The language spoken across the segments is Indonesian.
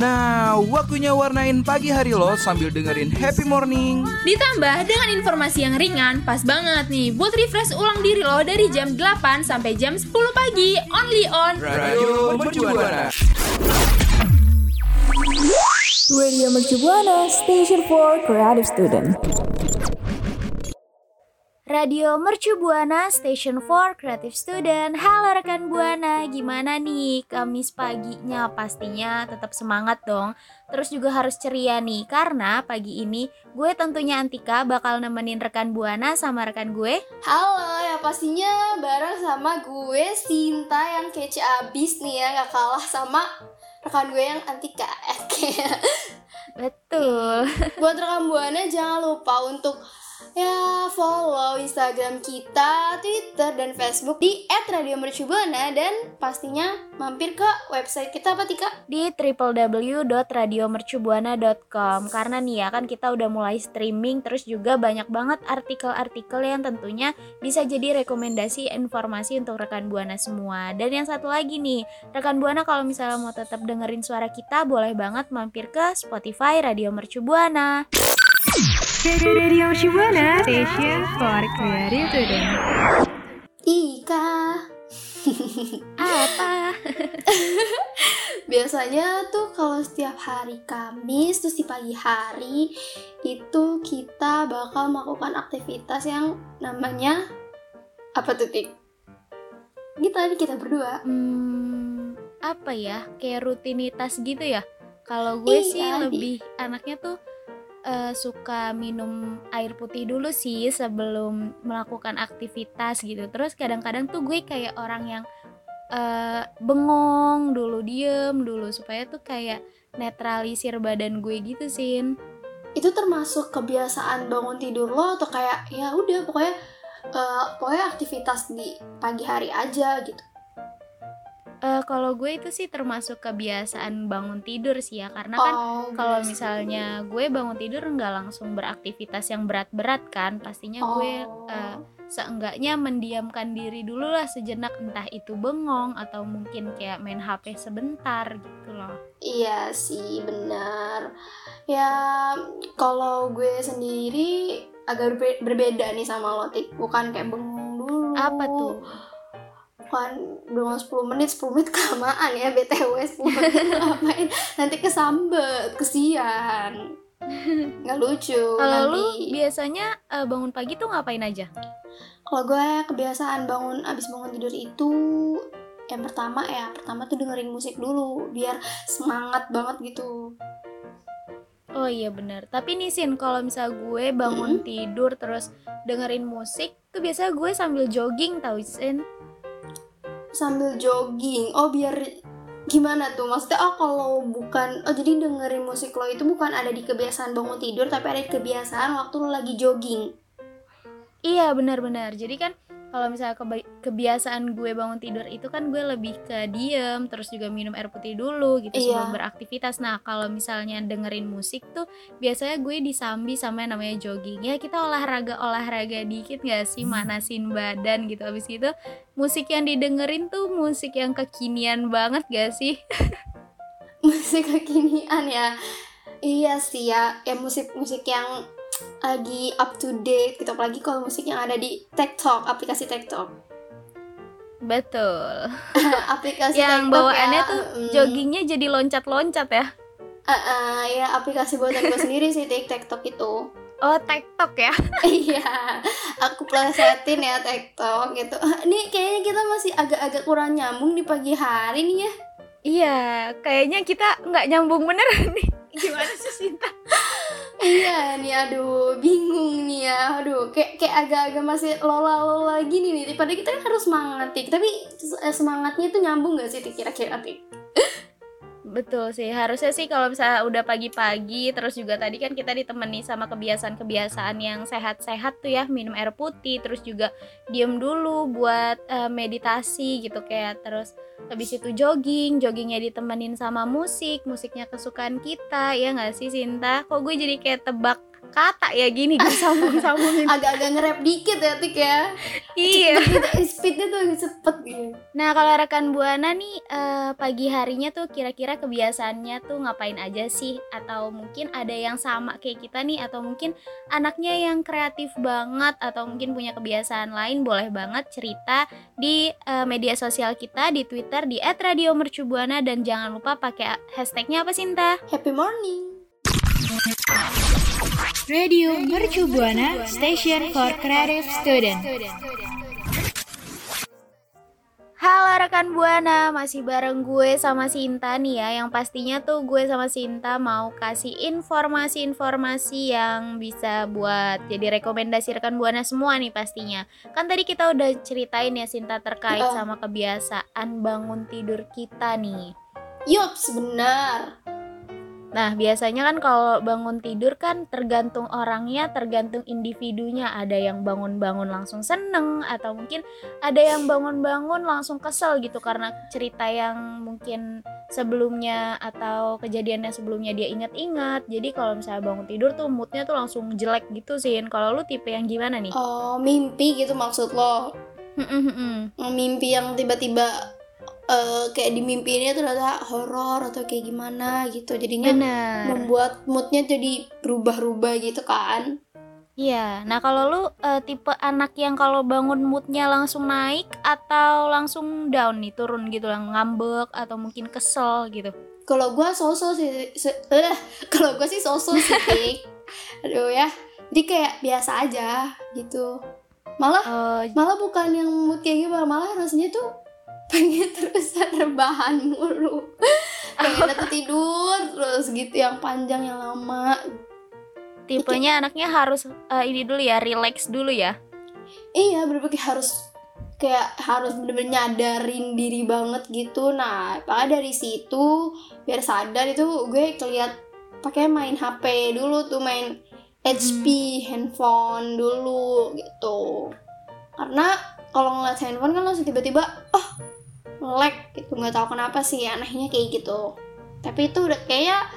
Nah, waktunya warnain pagi hari lo sambil dengerin happy morning. Ditambah dengan informasi yang ringan, pas banget nih buat refresh ulang diri lo dari jam 8 sampai jam 10 pagi, only on Radio Mercubuana. Radio Mercu Buana, Station for Creative Student. Radio Mercu Buana, Station for Creative Student. Halo rekan Buana, gimana nih Kamis paginya? Pastinya tetap semangat dong. Terus juga harus ceria nih, karena pagi ini gue tentunya Antika bakal nemenin rekan Buana sama rekan gue. Halo, ya pastinya bareng sama gue Sinta yang kece abis nih ya Gak kalah sama rekan gue yang Antika Betul. Buat rekan Buana jangan lupa untuk ya follow Instagram kita, Twitter, dan Facebook di @radiomercubuana dan pastinya mampir ke website kita apa Tika? di www.radiomercubuana.com karena nih ya kan kita udah mulai streaming terus juga banyak banget artikel-artikel yang tentunya bisa jadi rekomendasi informasi untuk rekan buana semua. Dan yang satu lagi nih rekan buana kalau misalnya mau tetap dengerin suara kita boleh banget mampir ke Spotify Radio Mercu Buana Radio Shibuana Station for Creative Student. Tika. apa Biasanya tuh kalau setiap hari Kamis terus di pagi hari itu kita bakal melakukan aktivitas yang namanya apa tuh Tik? Kita nih kita berdua. hmm, apa ya kayak rutinitas gitu ya kalau gue sih Iya, Di. lebih anaknya tuh eh, suka minum air putih dulu sih sebelum melakukan aktivitas gitu terus kadang-kadang tuh gue kayak orang yang eh, bengong dulu diem dulu supaya tuh kayak netralisir badan gue gitu sin Itu termasuk kebiasaan bangun tidur lo atau kayak ya udah pokoknya eh, pokoknya aktivitas di pagi hari aja gitu. Eh, kalau gue itu sih termasuk kebiasaan bangun tidur sih ya karena kan Oh, kalau misalnya gue bangun tidur nggak langsung beraktivitas yang berat-berat kan pastinya gue Oh. eh, seenggaknya mendiamkan diri dulu lah sejenak entah itu bengong atau mungkin kayak main HP sebentar gitu loh Iya sih, benar. Ya, kalau gue sendiri agak berbe- berbeda nih sama lo. Bukan kayak bengong dulu. apa tuh Bukan bengong 10 menit, 10 menit kelamaan ya, BTW 10 menit ngapain. Nanti kesambet, kesian. Nggak lucu kalau lu biasanya eh, bangun pagi tuh ngapain aja Kalau gue kebiasaan bangun, abis bangun tidur itu yang pertama ya, pertama tuh dengerin musik dulu biar semangat banget gitu. oh iya bener tapi nih sin kalau misal gue bangun tidur terus dengerin musik tuh biasa gue sambil jogging tau sin sambil jogging. Oh biar gimana tuh? Maksudnya oh kalau bukan oh jadi dengerin musik lo itu bukan ada di kebiasaan bangun tidur tapi ada di kebiasaan waktu lo lagi jogging. Iya benar-benar. Jadi kan kalau misalnya kebiasaan gue bangun tidur itu kan gue lebih ke diem, terus juga minum air putih dulu gitu Iya. sebelum beraktivitas. Nah kalau misalnya dengerin musik tuh biasanya gue disambi sama yang namanya jogging. Ya kita olahraga olahraga dikit gak sih manasin badan gitu. Abis itu musik yang didengerin tuh musik yang kekinian banget gak sih? musik kekinian ya iya sih ya ya musik musik yang lagi up to date gitu apalagi kalau musik yang ada di TikTok aplikasi TikTok Betul. aplikasi yang TikTok bawaannya ya, tuh mm, joggingnya jadi loncat-loncat ya. uh, uh, ya aplikasi buatan gue sendiri sih Tik- TikTok itu Oh TikTok ya. Iya, aku plesetin ya TikTok gitu. Nih kayaknya kita masih agak-agak kurang nyambung di pagi hari nih ya. Iya, kayaknya kita nggak nyambung beneran nih. Gimana sih Sinta? Iya nih aduh bingung nih ya. Aduh kayak kayak agak-agak masih lola-lola gini nih. Padahal kita kan harus semangat tik. Tapi eh, semangatnya itu nyambung gak sih kira-kira tik Betul sih, harusnya sih kalau misalnya udah pagi-pagi terus juga tadi kan kita ditemani sama kebiasaan-kebiasaan yang sehat-sehat tuh ya, minum air putih, terus juga diem dulu buat eh, meditasi gitu kayak terus habis itu jogging, joggingnya ditemenin sama musik, musiknya kesukaan kita, ya nggak sih Sinta? Kok gue jadi kayak tebak kata ya gini gue sambung-sambungin. agak-agak nge-rap dikit ya tik ya iya. Gitu, eh, speednya tuh agak cepet gitu Nah, kalau rekan Buana nih eh, pagi harinya tuh kira-kira kebiasaannya tuh ngapain aja sih? Atau mungkin ada yang sama kayak kita nih atau mungkin anaknya yang kreatif banget atau mungkin punya kebiasaan lain boleh banget cerita di eh, media sosial kita di Twitter di @radiomercubuana dan jangan lupa pakai hashtagnya apa Sinta? happy morning Radio Mercu Buana Station for Creative Student. Halo rekan Buana, masih bareng gue sama Sinta nih ya Yang pastinya tuh gue sama Sinta mau kasih informasi-informasi yang bisa buat jadi rekomendasi rekan Buana semua nih pastinya Kan tadi kita udah ceritain ya Sinta terkait Heeh. sama kebiasaan bangun tidur kita nih yup sebenar Nah, biasanya kan kalau bangun tidur kan tergantung orangnya, tergantung individunya. Ada yang bangun-bangun langsung seneng, atau mungkin ada yang bangun-bangun langsung kesel gitu karena cerita yang mungkin sebelumnya atau kejadiannya sebelumnya dia ingat-ingat. Jadi kalau misalnya bangun tidur tuh moodnya tuh langsung jelek gitu sih. Kalau lu tipe yang gimana nih? oh mimpi gitu maksud lo Mm-mm-mm. mimpi yang tiba-tiba eh, kayak ini ternyata horor atau kayak gimana gitu. Jadinya Bener. membuat moodnya jadi berubah-ubah gitu kan. Iya, nah kalau lu eh, tipe anak yang kalau bangun moodnya langsung naik atau langsung down nih turun gitu lah ngambek atau mungkin kesel gitu. kalau gua sosok sih se- eh, kalau gua sih sosok sih aduh ya. Jadi kayak biasa aja gitu. Malah Eh, malah bukan yang mood kayak gitu malah rasanya tuh pengen terus rebahan mulu. Pengen tuh tidur terus gitu yang panjang yang lama. Tipenya anaknya harus eh, ini dulu ya, relax dulu ya. iya bener-bener kayak harus kayak harus bener-bener nyadarin diri banget gitu. Nah makanya dari situ biar sadar itu gue keliat pakai main HP dulu tuh main HP handphone dulu gitu. Karena kalau ngeliat handphone kan langsung tiba-tiba oh lag gitu nggak tahu kenapa sih anehnya kayak gitu. Tapi itu udah kayak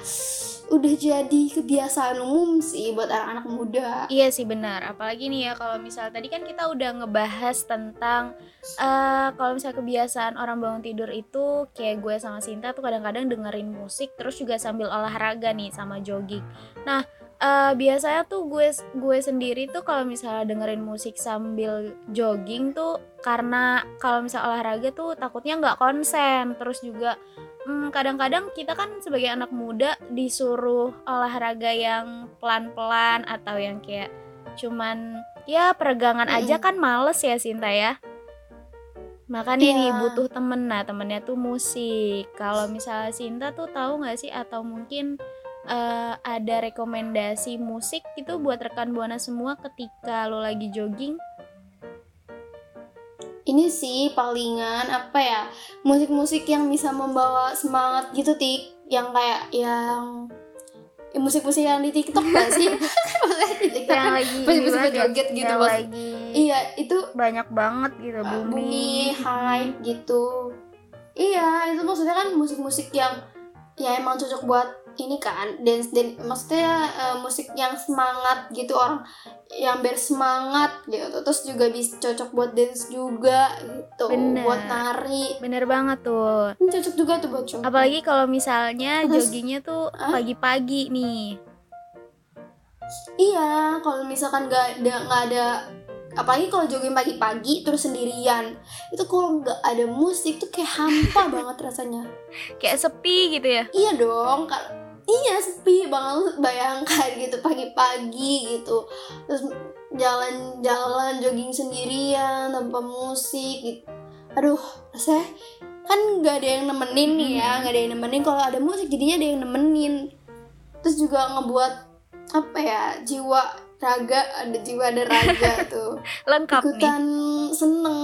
udah jadi kebiasaan umum sih buat anak-anak muda. Iya sih benar, apalagi nih ya kalau misal tadi kan kita udah ngebahas tentang eh kalau misal kebiasaan orang bangun tidur itu kayak gue sama Sinta tuh kadang-kadang dengerin musik terus juga sambil olahraga nih sama jogging. Nah eh biasanya tuh gue gue sendiri tuh kalau misalnya dengerin musik sambil jogging tuh karena kalau misal olahraga tuh takutnya nggak konsen terus juga Hmm, kadang-kadang kita kan sebagai anak muda disuruh olahraga yang pelan-pelan atau yang kayak cuman ya peregangan aja kan males ya Sinta ya. Makanya Iya. nih butuh temen nah temennya tuh musik. Kalau misalnya Sinta tuh tahu nggak sih atau mungkin eh, ada rekomendasi musik gitu buat rekan buana semua ketika lo lagi jogging? ini sih palingan apa ya musik-musik yang bisa membawa semangat gitu tik yang kayak yang ya, musik-musik yang di TikTok gak sih? Maksudnya di TikTok Yang kan lagi musik-musik joget gitu Yang maksud- lagi Iya itu banyak banget gitu uh, booming. bumi hype gitu. Iya itu maksudnya kan musik-musik yang ya emang cocok buat ini kan dance dan maksudnya uh, musik yang semangat gitu orang yang bersemangat gitu terus juga bisa cocok buat dance juga gitu Bener. buat nari Bener banget tuh. Ini cocok juga tuh buat cowok. Apalagi kalau misalnya Terus- joggingnya tuh pagi-pagi nih. Iya, kalau misalkan nggak ada nggak ada apalagi kalau jogging pagi-pagi terus sendirian itu kalau nggak ada musik tuh kayak hampa banget rasanya Kayak sepi gitu ya. iya dong kal- iya sepi banget bayangkan gitu pagi-pagi gitu. Terus jalan-jalan jogging sendirian tanpa musik gitu. Aduh rasanya kan nggak ada yang nemenin nih ya nggak ada yang nemenin. Kalau ada musik jadinya ada yang nemenin. Terus juga ngebuat apa ya jiwa raga ada jiwa ada raga tuh. Lengkap nih. Ikutan seneng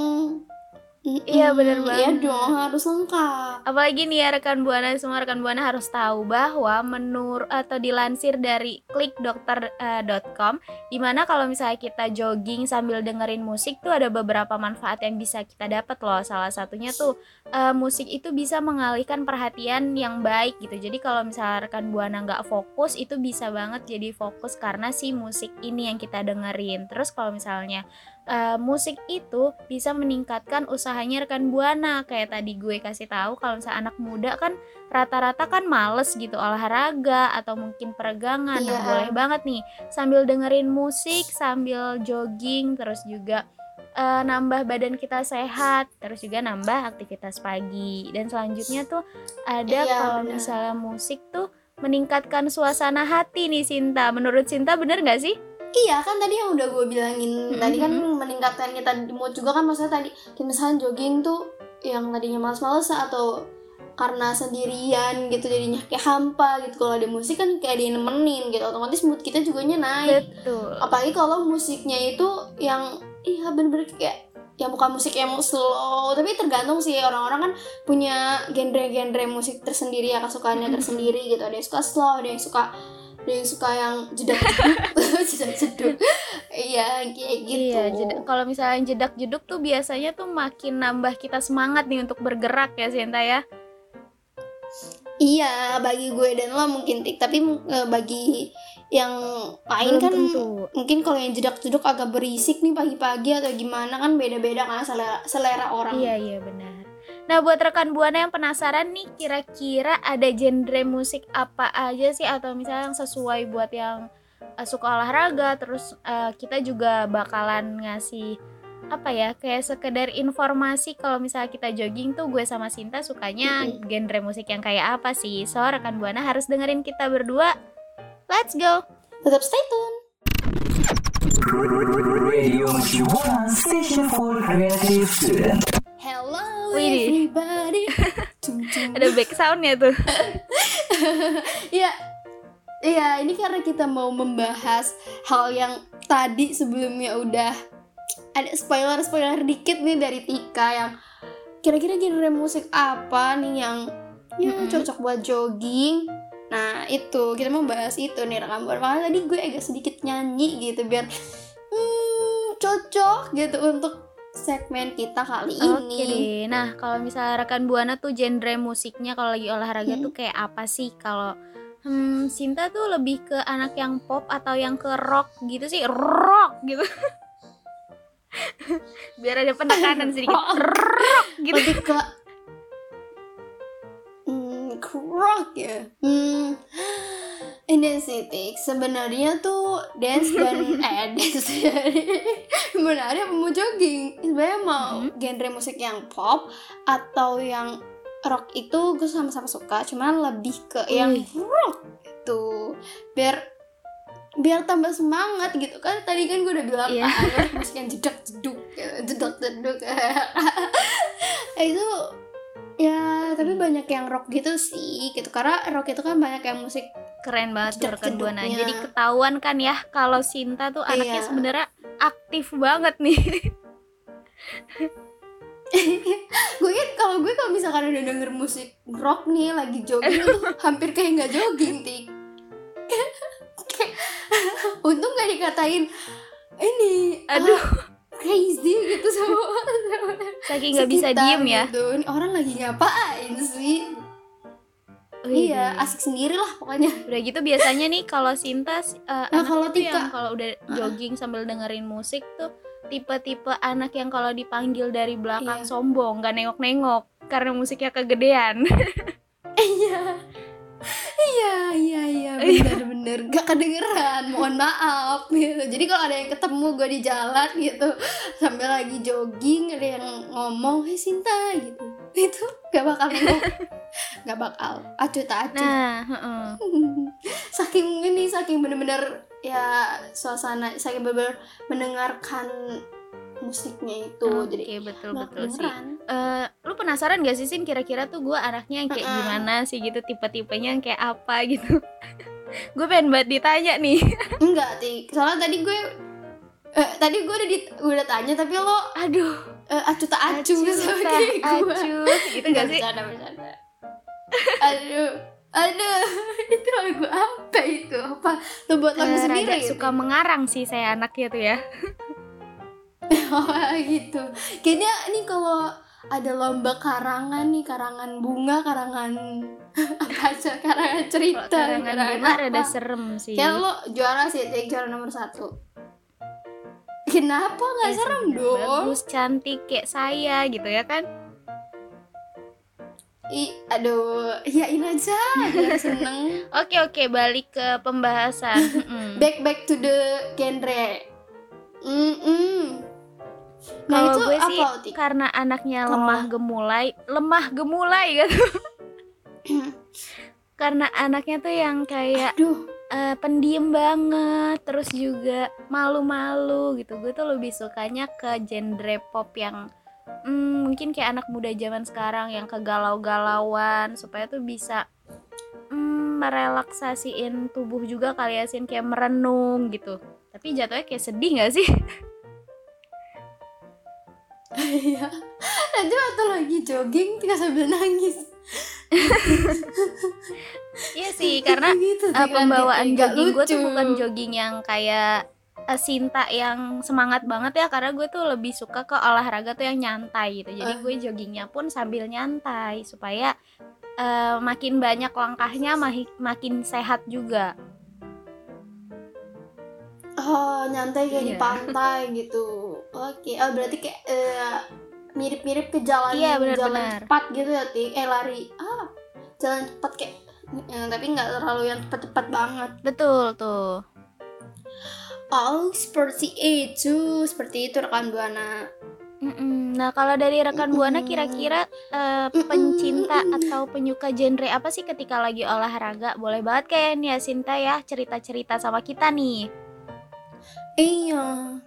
Mm-mm. Iya, bener Iya banget. dong harus lengkap Apalagi nih ya rekan buana semua rekan buana harus tahu bahwa menurut atau dilansir dari klikdokter.com di mana kalau misalnya kita jogging sambil dengerin musik tuh ada beberapa manfaat yang bisa kita dapat loh. Salah satunya tuh eh, musik itu bisa mengalihkan perhatian yang baik gitu. Jadi kalau misalnya rekan buana nggak fokus itu bisa banget jadi fokus karena si musik ini yang kita dengerin. Terus kalau misalnya eh, musik itu bisa meningkatkan usahanya rekan buana. Kayak tadi gue kasih tahu kalau misalnya anak muda kan rata-rata kan males gitu olahraga atau mungkin peregangan. Nah Iya. boleh banget nih sambil dengerin musik sambil jogging terus juga eh, nambah badan kita sehat terus juga nambah aktivitas pagi. Dan selanjutnya tuh ada Iya, kalau misalnya musik tuh meningkatkan suasana hati nih Sinta. Menurut Sinta bener nggak sih Iya kan tadi yang udah gue bilangin. Tadi kan meningkatkan kita di mood juga kan maksudnya tadi kayak misalnya jogging tuh yang tadinya males-males atau karena sendirian gitu jadinya kayak hampa gitu. Kalau ada musik kan kayak ada yang nemenin gitu otomatis mood kita juga naik. Betul. Apalagi kalau musiknya itu yang iya bener-bener kayak yang bukan musik yang slow tapi tergantung sih. Orang-orang kan punya genre-genre musik tersendiri ya kesukaannya tersendiri gitu. Ada yang suka slow ada yang suka yang suka yang jedak jedak jeduk iya kayak gitu Iya, kalau misalnya jedak jeduk tuh biasanya tuh makin nambah kita semangat nih untuk bergerak ya Sinta ya. iya bagi gue dan lo mungkin tik tapi eh, bagi yang lain Belum kan tentu. mungkin kalau yang jedak jeduk agak berisik nih pagi-pagi atau gimana kan beda-beda kan selera selera orang Iya iya benar. Nah buat rekan buana yang penasaran nih kira-kira ada genre musik apa aja sih? Atau misalnya yang sesuai buat yang eh, suka olahraga terus eh, kita juga bakalan ngasih apa ya kayak sekedar informasi. Kalau misalnya kita jogging tuh gue sama Sinta sukanya genre musik yang kayak apa sih? So rekan buana harus dengerin kita berdua. Let's go! Tetap stay tune. Radio Station for Creative Student. Widih. everybody. Ada back soundnya tuh Iya. Iya, ini karena kita mau membahas hal yang tadi sebelumnya udah ada spoiler-spoiler dikit nih dari Tika yang kira-kira genre musik apa nih yang ya Mm-mm. cocok buat jogging. Nah, itu kita mau bahas itu nih rekam. Makanya tadi gue agak sedikit nyanyi gitu biar hmm, cocok gitu untuk segmen kita kali Oke ini. Nah, kalau misalnya rekan Buana tuh genre musiknya kalau lagi olahraga Hmm. tuh kayak apa sih? Kalau hmm, Sinta tuh lebih ke anak yang pop atau yang ke rock gitu sih? Rock gitu. Biar ada penekanan sedikit. Rock. Rock gitu. lebih ke hmm, rock ya hmm, ini sih Tik. sebenarnya tuh dance dan eh dance sebenarnya mau jogging sebenarnya mau Mhm. genre musik yang pop atau yang rock itu gue sama-sama suka cuman lebih ke yang Wih. rock itu biar biar tambah semangat gitu kan tadi kan gue udah bilang Iya. ah, musik yang jedak jeduk jedak jeduk itu ya tapi banyak yang rock gitu sih gitu karena rock itu kan banyak yang musik Keren banget Buana. Jeduk-jeduknya. Jadi ketahuan kan ya kalau Sinta tuh anaknya Iya. sebenarnya aktif banget nih. gue kan kalau gue kalau misalkan udah denger musik rock nih lagi jogging tuh hampir kayak nggak jogging tik untung gak dikatain ini Aduh. ah, crazy gitu sama Saking nggak bisa diem ya. gitu. Ini orang lagi ngapain sih? Wih, iya. Asik sendiri lah pokoknya. Udah gitu biasanya nih kalau Sinta uh, Nah, kalau Tika- kalau udah jogging sambil dengerin musik tuh tipe-tipe anak yang kalau dipanggil dari belakang Iya. sombong, nggak nengok-nengok karena musiknya kegedean. iya. Iya iya iya. bener bener gak kedengeran mohon maaf gitu jadi kalau ada yang ketemu gue di jalan gitu sambil lagi jogging ada yang ngomong hei Sinta gitu itu gak bakal gak bakal acuh tak acuh Nah, heeh. saking ini saking bener-bener ya suasana saking bener-bener mendengarkan musiknya itu Oke, jadi betul nggak betul sih. Eh, lu penasaran gak sih Sin kira-kira tuh gue anaknya yang kayak Mm-mm. gimana sih gitu tipe-tipenya yang kayak apa gitu? gue pengen banget ditanya nih. Enggak, Tik. Soalnya tadi gue eh, tadi gue udah di, udah tanya tapi lo Aduh, eh, acu tak acu, acu, sama kayak gue. acu, gitu gak sih? bercanda bercanda. Aduh, aduh, itu lagu apa itu? Apa? Lo buat lagu Eh, sendiri? gitu? suka mengarang sih saya anaknya tuh ya. Oh gitu. Kayaknya ini kalau ada lomba karangan nih, karangan bunga, karangan apa aja, karangan cerita, karangan bunga rada serem sih. Kayak lo juara sih, Tik, juara nomor satu. Kenapa nggak Ya, serem dong? Bagus, cantik kayak saya gitu ya kan? I, aduh, iyain aja biar seneng. Oke oke balik ke pembahasan. Back back to the genre. Mm -mm. Nah Kalau itu gue sih apa, karena anaknya Kalau- lemah gemulai, lemah gemulai gitu. karena anaknya tuh yang kayak Aduh, eh, pendiam banget, terus juga malu-malu gitu. Gue tuh lebih sukanya ke genre pop yang hmm, mungkin kayak anak muda zaman sekarang yang kegalau-galauan supaya tuh bisa hmm, merelaksasiin tubuh juga kali ya Sin kayak merenung gitu. Tapi jatuhnya kayak sedih gak sih? Iya. Nanti waktu lagi jogging tinggal sambil nangis. Iya sih, karena gitu, Tik, pembawaan jogging gue tuh bukan jogging yang kayak eh, Sinta yang semangat banget ya karena gue tuh lebih suka ke olahraga tuh yang nyantai gitu jadi Ah. gue joggingnya pun sambil nyantai supaya eh, makin banyak langkahnya makin sehat juga Oh, nyantai kayak di Iya. pantai gitu. Oke, oh berarti kayak eh, mirip-mirip ke jalan Iya, jalan benar-benar. cepat gitu ya, Tik. Eh lari. Ah, jalan cepat kayak eh, tapi nggak terlalu yang cepat-cepat banget. betul tuh Oh, seperti itu, seperti itu rekan buana. Mm-mm. nah kalau dari rekan buana kira-kira eh, Mm-mm, pencinta mm-mm. atau penyuka genre apa sih ketika lagi olahraga boleh banget kayak nih ya Sinta ya cerita-cerita sama kita nih Iya.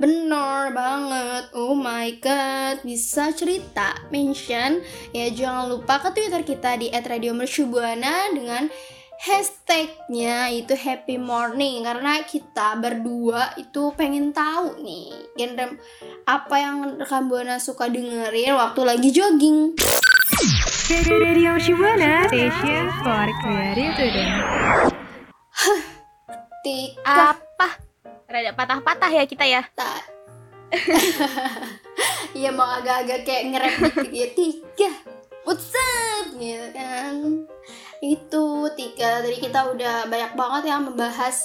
Bener banget. Oh my god, bisa cerita mention ya jangan lupa ke Twitter kita di @radiomercubuana dengan hashtagnya itu happy morning karena kita berdua itu pengen tahu nih genre apa yang rekan buana suka dengerin waktu lagi jogging. Radio Shibuana Station for Creative Student. Apa rada patah-patah ya kita ya. Iya mau agak-agak kayak nge-rap gitu ya. Tiga. What's up gitu kan. Itu tiga. Tadi kita udah banyak banget ya membahas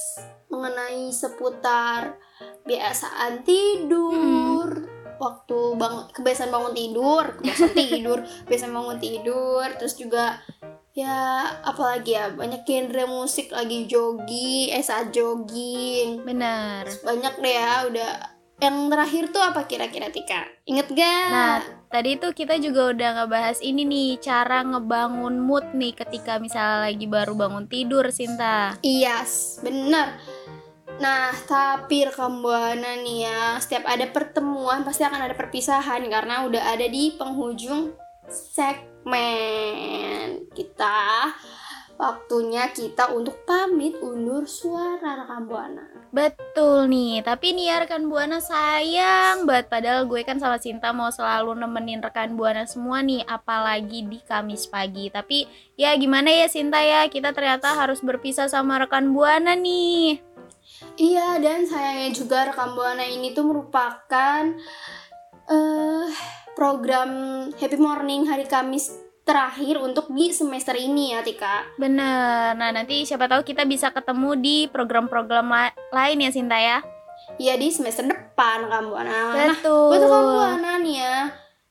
Mengenai seputar Kebiasaan tidur Waktu bangun Kebiasaan bangun tidur Kebiasaan tidur Kebiasaan bangun tidur Terus juga Ya apalagi ya Banyak genre musik lagi jogging Eh saat jogging. Bener banyak deh ya udah. Yang terakhir tuh apa kira-kira Tika? Inget gak? Nah, tadi tuh kita juga udah ngebahas ini nih cara ngebangun mood nih ketika misalnya lagi baru bangun tidur Sinta. Iya yes, bener nah tapi rekam buana nih ya setiap ada pertemuan pasti akan ada perpisahan karena udah ada di penghujung segmen. Kita waktunya kita untuk pamit undur suara rekam buana. Betul nih, tapi nih ya rekan Buana sayang banget. Padahal gue kan sama Sinta mau selalu nemenin rekan Buana semua nih Apalagi di Kamis pagi. Tapi ya gimana ya Sinta ya Kita ternyata harus berpisah sama rekan Buana nih. Iya, dan sayangnya juga rekam buana ini tuh merupakan eh program Happy Morning hari Kamis terakhir untuk di semester ini ya Tika. Bener, nah nanti siapa tahu kita bisa ketemu di program-program la- lain ya Sinta ya Iya di semester depan rekam buana. Nah, Betul buat rekam buana nih ya,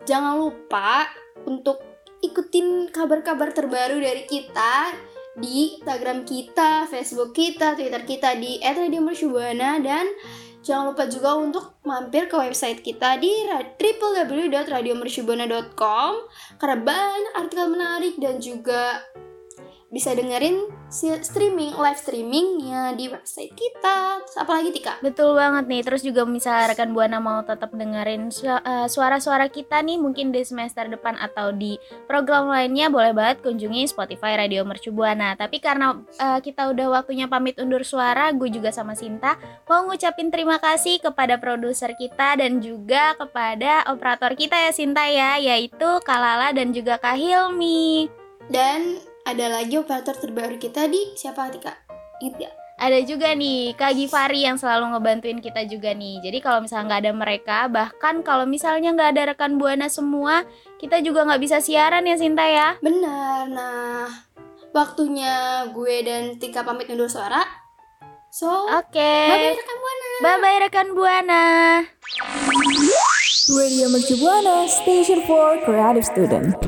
jangan lupa untuk ikutin kabar-kabar terbaru dari kita di Instagram kita, Facebook kita, Twitter kita di @radiomercubuana dan jangan lupa juga untuk mampir ke website kita di ra- www.radiomercubuana.com karena banyak artikel menarik dan juga bisa dengerin streaming live streamingnya di website kita. Terus apalagi Tika? Betul banget nih. Terus juga misalnya rekan Buana mau tetap dengerin eh, suara-suara kita nih mungkin di semester depan atau di program lainnya boleh banget kunjungi Spotify Radio Mercu Buana. Tapi karena eh, kita udah waktunya pamit undur suara, gue juga sama Sinta mau ngucapin terima kasih kepada produser kita dan juga kepada operator kita ya Sinta ya, yaitu Kalala dan juga Kak Hilmi. Dan ada lagi operator terbaru kita di siapa Tika? Ingat gak? Ada juga nih Kak Givari yang selalu ngebantuin kita juga nih. Jadi kalau misalnya nggak ada mereka, bahkan kalau misalnya nggak ada rekan buana semua, kita juga nggak bisa siaran ya Sinta ya. Benar. Nah, waktunya gue dan Tika pamit undur suara. So, Oke. bye-bye rekan Buana. Bye bye rekan buana. Radio Mercu Buana, Station for Creative Student.